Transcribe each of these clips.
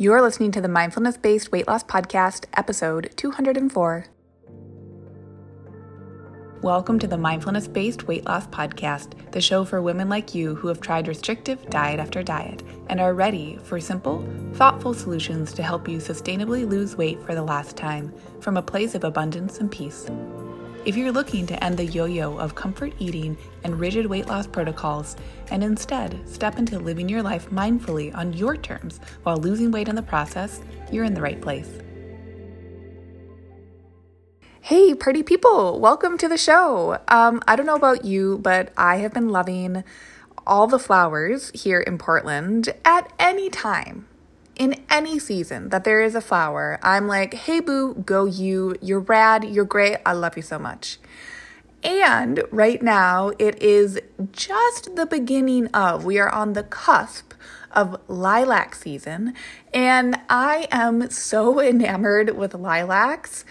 You're listening to the Mindfulness Based Weight Loss Podcast, episode 204. Welcome to the Mindfulness Based Weight Loss Podcast, the show for women like you who have tried restrictive diet after diet and are ready for simple, thoughtful solutions to help you sustainably lose weight for the last time from a place of abundance and peace. If you're looking to end the yo yo of comfort eating and rigid weight loss protocols, and instead step into living your life mindfully on your terms while losing weight in the process, you're in the right place. Hey, pretty people, welcome to the show. Um, I don't know about you, but I have been loving all the flowers here in Portland at any time in any season that there is a flower, I'm like, hey boo, go you. You're rad. You're great. I love you so much. And right now, it is just the beginning of, we are on the cusp of lilac season. And I am so enamored with lilacs.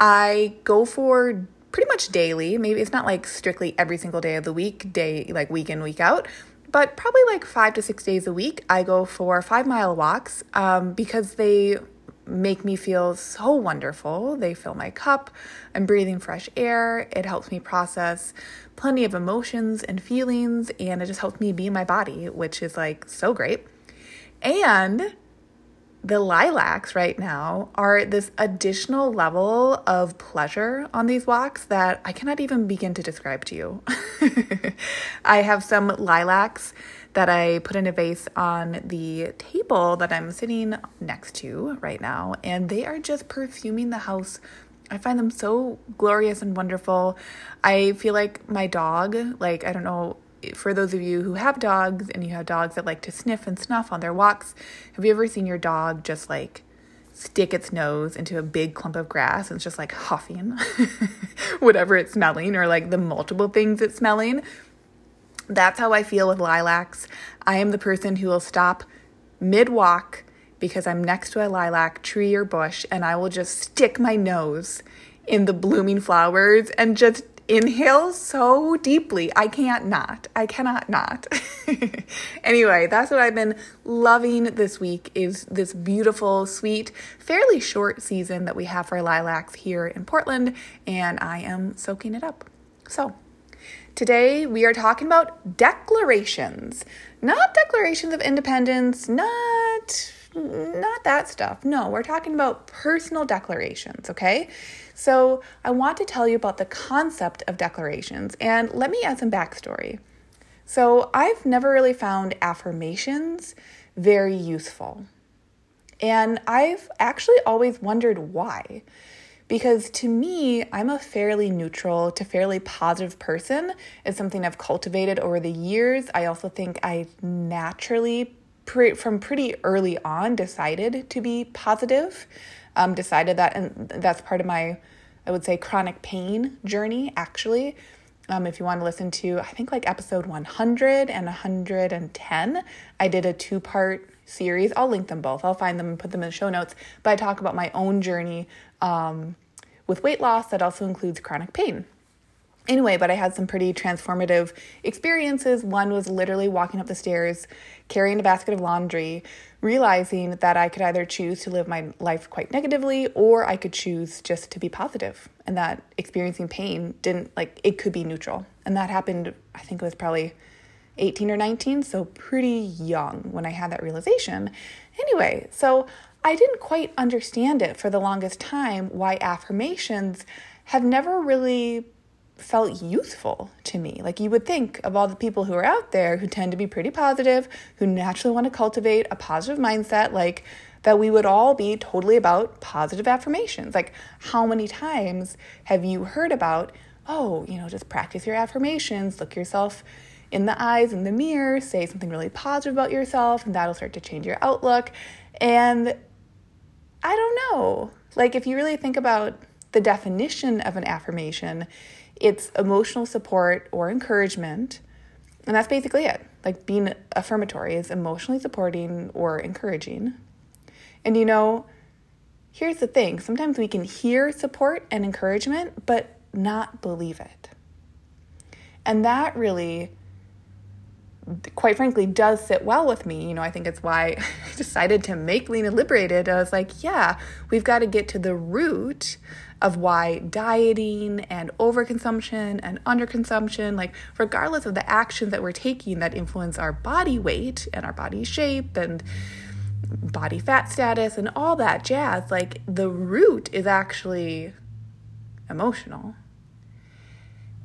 I go for pretty much daily. Maybe it's not like strictly every single day of the week, day like week in, week out, but probably like five to six days a week, I go for five mile walks um, because they make me feel so wonderful. They fill my cup. I'm breathing fresh air. It helps me process plenty of emotions and feelings, and it just helps me be my body, which is like so great. And the lilacs right now are this additional level of pleasure on these walks that I cannot even begin to describe to you. I have some lilacs that I put in a vase on the table that I'm sitting next to right now, and they are just perfuming the house. I find them so glorious and wonderful. I feel like my dog, like, I don't know for those of you who have dogs and you have dogs that like to sniff and snuff on their walks, have you ever seen your dog just like stick its nose into a big clump of grass and it's just like huffing whatever it's smelling or like the multiple things it's smelling? That's how I feel with lilacs. I am the person who will stop mid walk because I'm next to a lilac tree or bush and I will just stick my nose in the blooming flowers and just inhale so deeply. I can't not. I cannot not. anyway, that's what I've been loving this week is this beautiful, sweet, fairly short season that we have for lilacs here in Portland and I am soaking it up. So, today we are talking about declarations. Not declarations of independence, not not that stuff. No, we're talking about personal declarations, okay? So, I want to tell you about the concept of declarations and let me add some backstory. So, I've never really found affirmations very useful. And I've actually always wondered why. Because to me, I'm a fairly neutral to fairly positive person. It's something I've cultivated over the years. I also think I naturally pre- from pretty early on decided to be positive. Um, decided that, and that's part of my, I would say, chronic pain journey, actually. Um, if you want to listen to, I think like episode 100 and 110, I did a two part series. I'll link them both. I'll find them and put them in the show notes. But I talk about my own journey um, with weight loss that also includes chronic pain. Anyway, but I had some pretty transformative experiences. One was literally walking up the stairs, carrying a basket of laundry, realizing that I could either choose to live my life quite negatively or I could choose just to be positive, and that experiencing pain didn't like it could be neutral. And that happened, I think it was probably 18 or 19, so pretty young when I had that realization. Anyway, so I didn't quite understand it for the longest time why affirmations have never really felt youthful to me. Like you would think of all the people who are out there who tend to be pretty positive, who naturally want to cultivate a positive mindset, like that we would all be totally about positive affirmations. Like, how many times have you heard about, oh, you know, just practice your affirmations, look yourself in the eyes in the mirror, say something really positive about yourself, and that'll start to change your outlook. And I don't know. Like, if you really think about the definition of an affirmation, it's emotional support or encouragement. And that's basically it. Like being affirmatory is emotionally supporting or encouraging. And you know, here's the thing sometimes we can hear support and encouragement, but not believe it. And that really quite frankly does sit well with me. You know, I think it's why I decided to make Lean and Liberated. I was like, yeah, we've got to get to the root of why dieting and overconsumption and underconsumption, like regardless of the actions that we're taking that influence our body weight and our body shape and body fat status and all that jazz, like the root is actually emotional.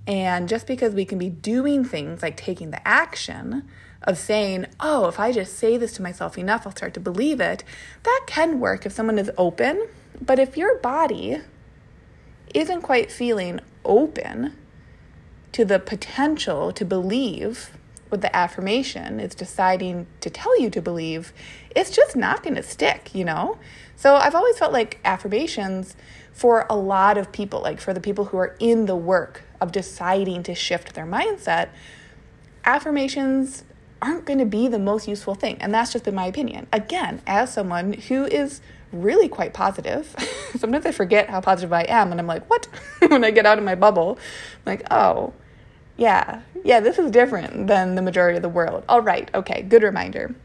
And just because we can be doing things like taking the action of saying, oh, if I just say this to myself enough, I'll start to believe it, that can work if someone is open. But if your body isn't quite feeling open to the potential to believe what the affirmation is deciding to tell you to believe, it's just not going to stick, you know? So I've always felt like affirmations for a lot of people, like for the people who are in the work of deciding to shift their mindset, affirmations aren't going to be the most useful thing. And that's just been my opinion. Again, as someone who is really quite positive, sometimes I forget how positive I am and I'm like, what? when I get out of my bubble, I'm like, oh, yeah, yeah, this is different than the majority of the world. All right, okay, good reminder.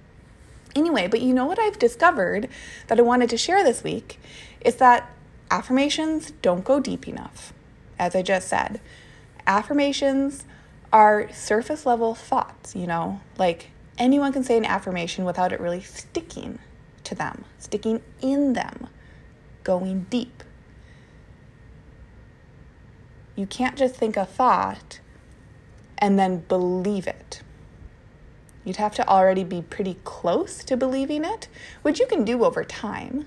Anyway, but you know what I've discovered that I wanted to share this week is that affirmations don't go deep enough. As I just said, affirmations are surface level thoughts, you know, like anyone can say an affirmation without it really sticking to them, sticking in them, going deep. You can't just think a thought and then believe it. You'd have to already be pretty close to believing it, which you can do over time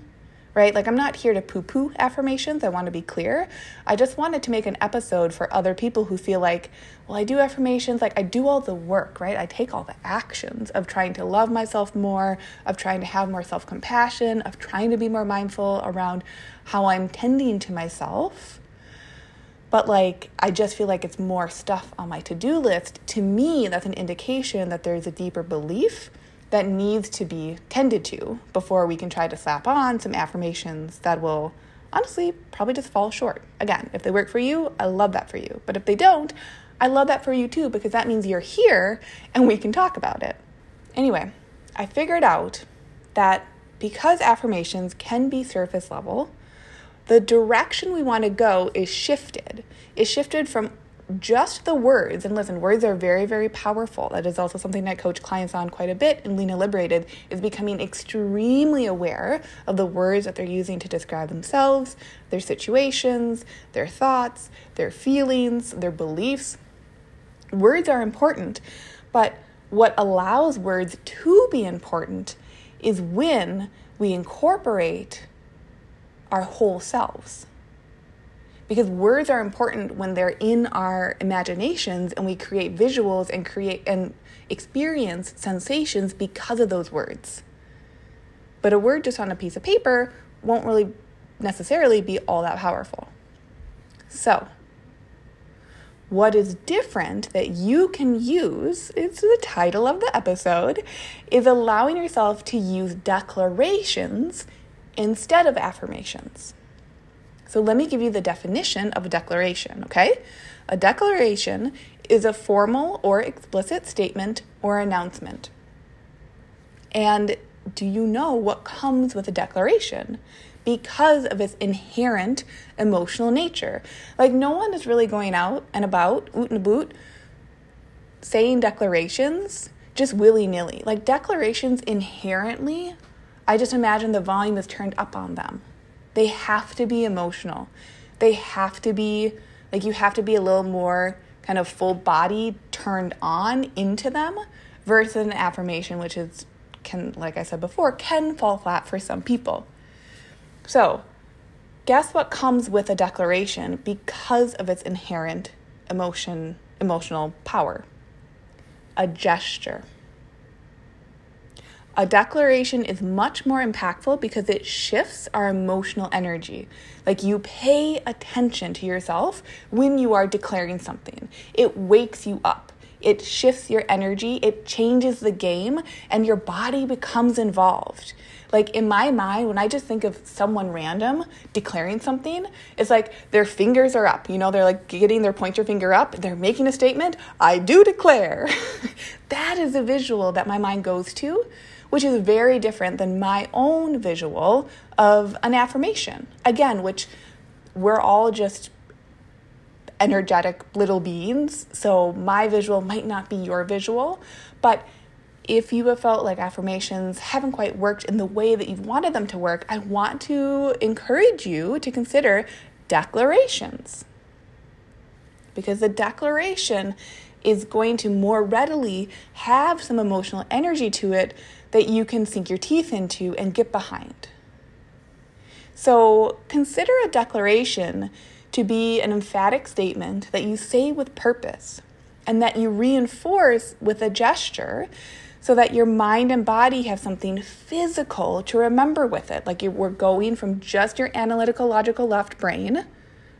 right? Like, I'm not here to poo poo affirmations. I want to be clear. I just wanted to make an episode for other people who feel like, well, I do affirmations, like, I do all the work, right? I take all the actions of trying to love myself more, of trying to have more self compassion, of trying to be more mindful around how I'm tending to myself. But like, I just feel like it's more stuff on my to do list. To me, that's an indication that there's a deeper belief that needs to be tended to before we can try to slap on some affirmations that will honestly probably just fall short. Again, if they work for you, I love that for you. But if they don't, I love that for you too because that means you're here and we can talk about it. Anyway, I figured out that because affirmations can be surface level, the direction we want to go is shifted. Is shifted from just the words, and listen, words are very, very powerful. That is also something I coach clients on quite a bit and Lean and Liberated, is becoming extremely aware of the words that they're using to describe themselves, their situations, their thoughts, their feelings, their beliefs. Words are important, but what allows words to be important is when we incorporate our whole selves because words are important when they're in our imaginations and we create visuals and create and experience sensations because of those words. But a word just on a piece of paper won't really necessarily be all that powerful. So, what is different that you can use, it's the title of the episode, is allowing yourself to use declarations instead of affirmations. So let me give you the definition of a declaration, okay? A declaration is a formal or explicit statement or announcement. And do you know what comes with a declaration? Because of its inherent emotional nature. Like, no one is really going out and about, oot and boot, saying declarations just willy nilly. Like, declarations inherently, I just imagine the volume is turned up on them. They have to be emotional. They have to be like you have to be a little more kind of full body turned on into them versus an affirmation which is can like I said before can fall flat for some people. So, guess what comes with a declaration because of its inherent emotion emotional power? A gesture. A declaration is much more impactful because it shifts our emotional energy. Like you pay attention to yourself when you are declaring something, it wakes you up. It shifts your energy, it changes the game, and your body becomes involved. Like in my mind, when I just think of someone random declaring something, it's like their fingers are up. You know, they're like getting their pointer finger up. They're making a statement. I do declare. that is a visual that my mind goes to, which is very different than my own visual of an affirmation. Again, which we're all just energetic little beings. So my visual might not be your visual, but if you have felt like affirmations haven't quite worked in the way that you've wanted them to work, I want to encourage you to consider declarations. Because the declaration is going to more readily have some emotional energy to it that you can sink your teeth into and get behind. So consider a declaration to be an emphatic statement that you say with purpose and that you reinforce with a gesture so that your mind and body have something physical to remember with it. Like we're going from just your analytical, logical left brain,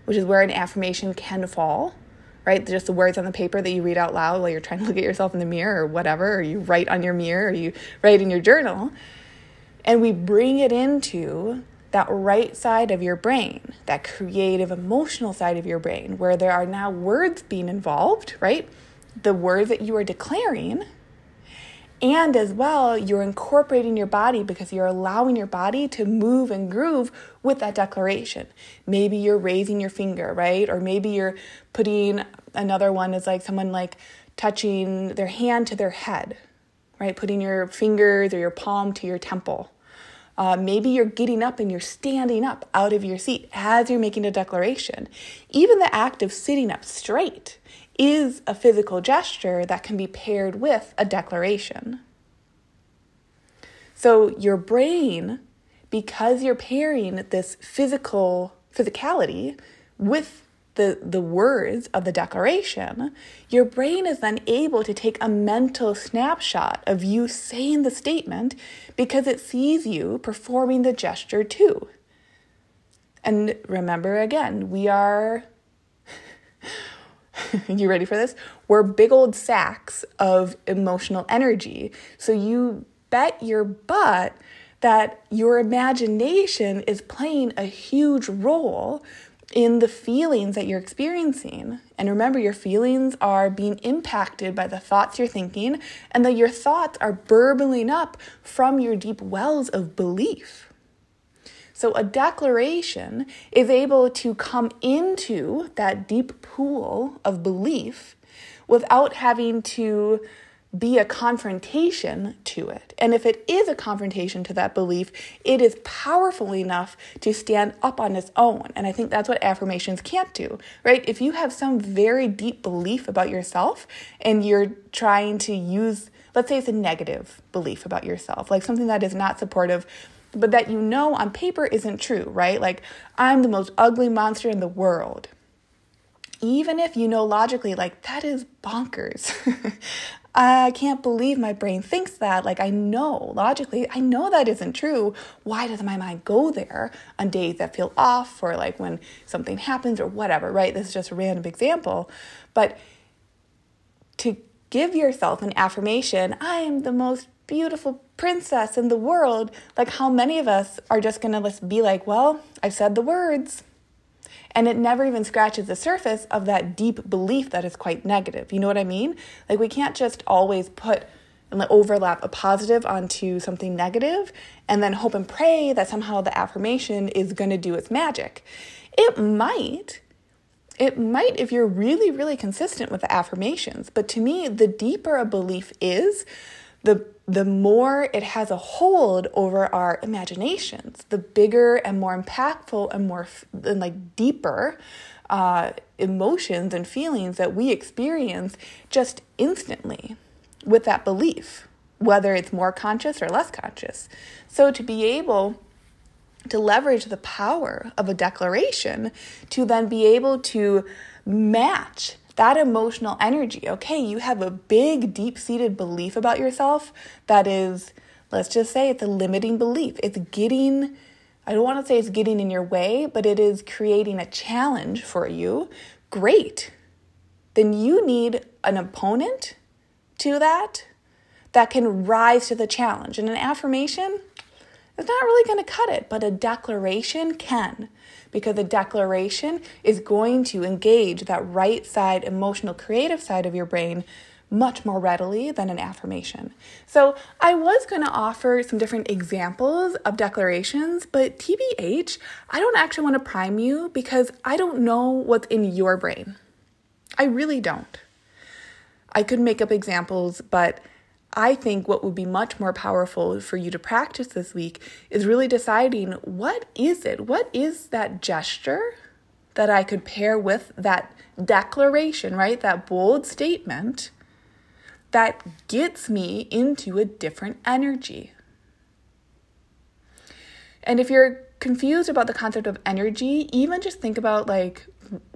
which is where an affirmation can fall, right? Just the words on the paper that you read out loud while you're trying to look at yourself in the mirror or whatever, or you write on your mirror or you write in your journal. And we bring it into that right side of your brain, that creative, emotional side of your brain, where there are now words being involved, right? The words that you are declaring and as well, you're incorporating your body because you're allowing your body to move and groove with that declaration. Maybe you're raising your finger, right? Or maybe you're putting another one is like someone like touching their hand to their head, right? Putting your fingers or your palm to your temple. Uh, maybe you're getting up and you're standing up out of your seat as you're making a declaration. Even the act of sitting up straight is a physical gesture that can be paired with a declaration. So your brain, because you're pairing this physical physicality with the, the words of the declaration, your brain is then able to take a mental snapshot of you saying the statement because it sees you performing the gesture too. And remember again, we are you ready for this? We're big old sacks of emotional energy. So you bet your butt that your imagination is playing a huge role in the feelings that you're experiencing. And remember, your feelings are being impacted by the thoughts you're thinking, and that your thoughts are burbling up from your deep wells of belief. So a declaration is able to come into that deep pool of belief without having to be a confrontation to it. And if it is a confrontation to that belief, it is powerful enough to stand up on its own. And I think that's what affirmations can't do, right? If you have some very deep belief about yourself and you're trying to use, let's say it's a negative belief about yourself, like something that is not supportive but that you know on paper isn't true, right? Like, I'm the most ugly monster in the world. Even if you know logically, like, that is bonkers. I can't believe my brain thinks that. Like, I know logically, I know that isn't true. Why does my mind go there on days that feel off or like when something happens or whatever, right? This is just a random example. But to give yourself an affirmation, I am the most beautiful princess in the world, like how many of us are just gonna be like, well, I've said the words. And it never even scratches the surface of that deep belief that is quite negative. You know what I mean? Like, we can't just always put and overlap a positive onto something negative and then hope and pray that somehow the affirmation is gonna do its magic. It might. It might if you're really, really consistent with the affirmations. But to me, the deeper a belief is, the the more it has a hold over our imaginations, the bigger and more impactful and more and like deeper uh, emotions and feelings that we experience just instantly with that belief, whether it's more conscious or less conscious. So to be able to leverage the power of a declaration to then be able to match that emotional energy. Okay, you have a big, deep seated belief about yourself that is, let's just say it's a limiting belief. It's getting, I don't want to say it's getting in your way, but it is creating a challenge for you. Great. Then you need an opponent to that that can rise to the challenge. And an affirmation, is not really going to cut it, but a declaration can. Because a declaration is going to engage that right side, emotional, creative side of your brain much more readily than an affirmation. So, I was going to offer some different examples of declarations, but TBH, I don't actually want to prime you because I don't know what's in your brain. I really don't. I could make up examples, but I think what would be much more powerful for you to practice this week is really deciding what is it? What is that gesture that I could pair with that declaration, right? That bold statement that gets me into a different energy. And if you're confused about the concept of energy, even just think about like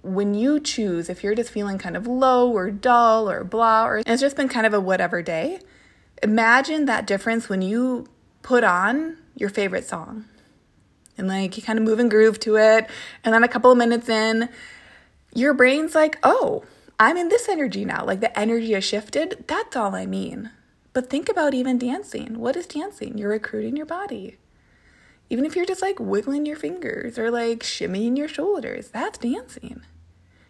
when you choose, if you're just feeling kind of low or dull or blah, or it's just been kind of a whatever day, imagine that difference when you put on your favorite song and like you kind of move and groove to it. And then a couple of minutes in, your brain's like, oh, I'm in this energy now. Like the energy has shifted. That's all I mean. But think about even dancing. What is dancing? You're recruiting your body. Even if you're just like wiggling your fingers or like shimmying your shoulders, that's dancing.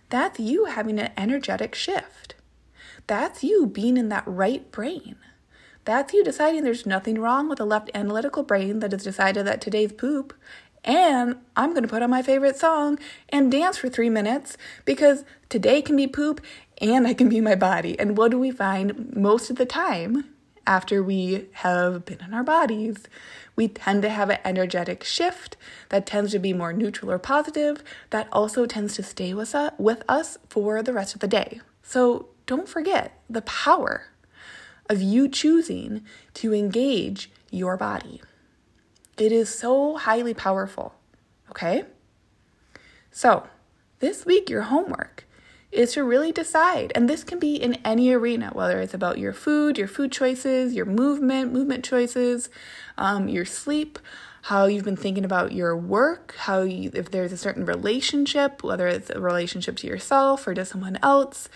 That's you having an energetic shift. That's you being in that right brain. That's you deciding there's nothing wrong with a left analytical brain that has decided that today's poop and I'm going to put on my favorite song and dance for three minutes because today can be poop and I can be my body. And what do we find most of the time after we have been in our bodies? We tend to have an energetic shift that tends to be more neutral or positive, that also tends to stay with us for the rest of the day. So don't forget the power of you choosing to engage your body. It is so highly powerful, okay? So, this week, your homework is to really decide, and this can be in any arena, whether it's about your food, your food choices, your movement, movement choices, um, your sleep, how you've been thinking about your work, how you, if there's a certain relationship, whether it's a relationship to yourself or to someone else,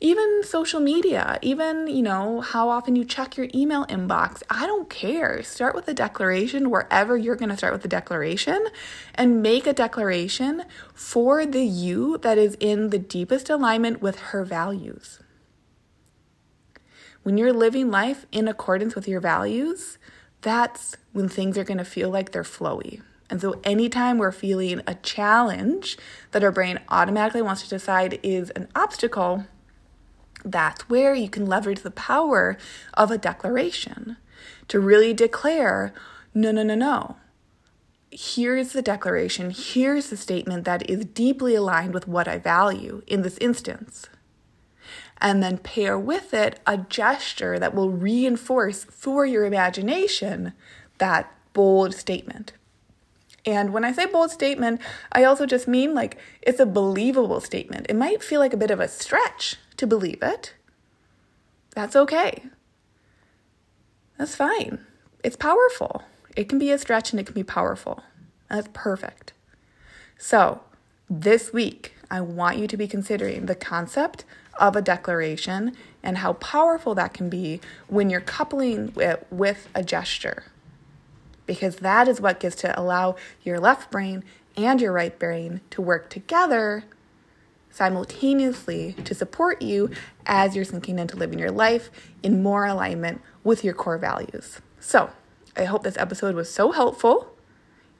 even social media, even, you know, how often you check your email inbox. I don't care. Start with a declaration wherever you're going to start with the declaration and make a declaration for the you that is in the deepest alignment with her values. When you're living life in accordance with your values, that's when things are going to feel like they're flowy. And so, anytime we're feeling a challenge that our brain automatically wants to decide is an obstacle, that's where you can leverage the power of a declaration to really declare no, no, no, no. Here's the declaration, here's the statement that is deeply aligned with what I value in this instance. And then pair with it a gesture that will reinforce for your imagination that bold statement. And when I say bold statement, I also just mean like it's a believable statement. It might feel like a bit of a stretch to believe it. That's okay. That's fine. It's powerful. It can be a stretch and it can be powerful. That's perfect. So, this week, I want you to be considering the concept of a declaration and how powerful that can be when you're coupling it with a gesture. Because that is what gets to allow your left brain and your right brain to work together simultaneously to support you as you're sinking into living your life in more alignment with your core values. So, I hope this episode was so helpful.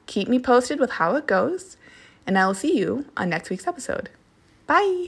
Keep me posted with how it goes, and I will see you on next week's episode. Bye.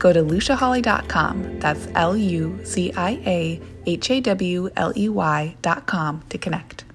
go to luciahawley.com. That's L U C I A H A W L E Y.com to connect.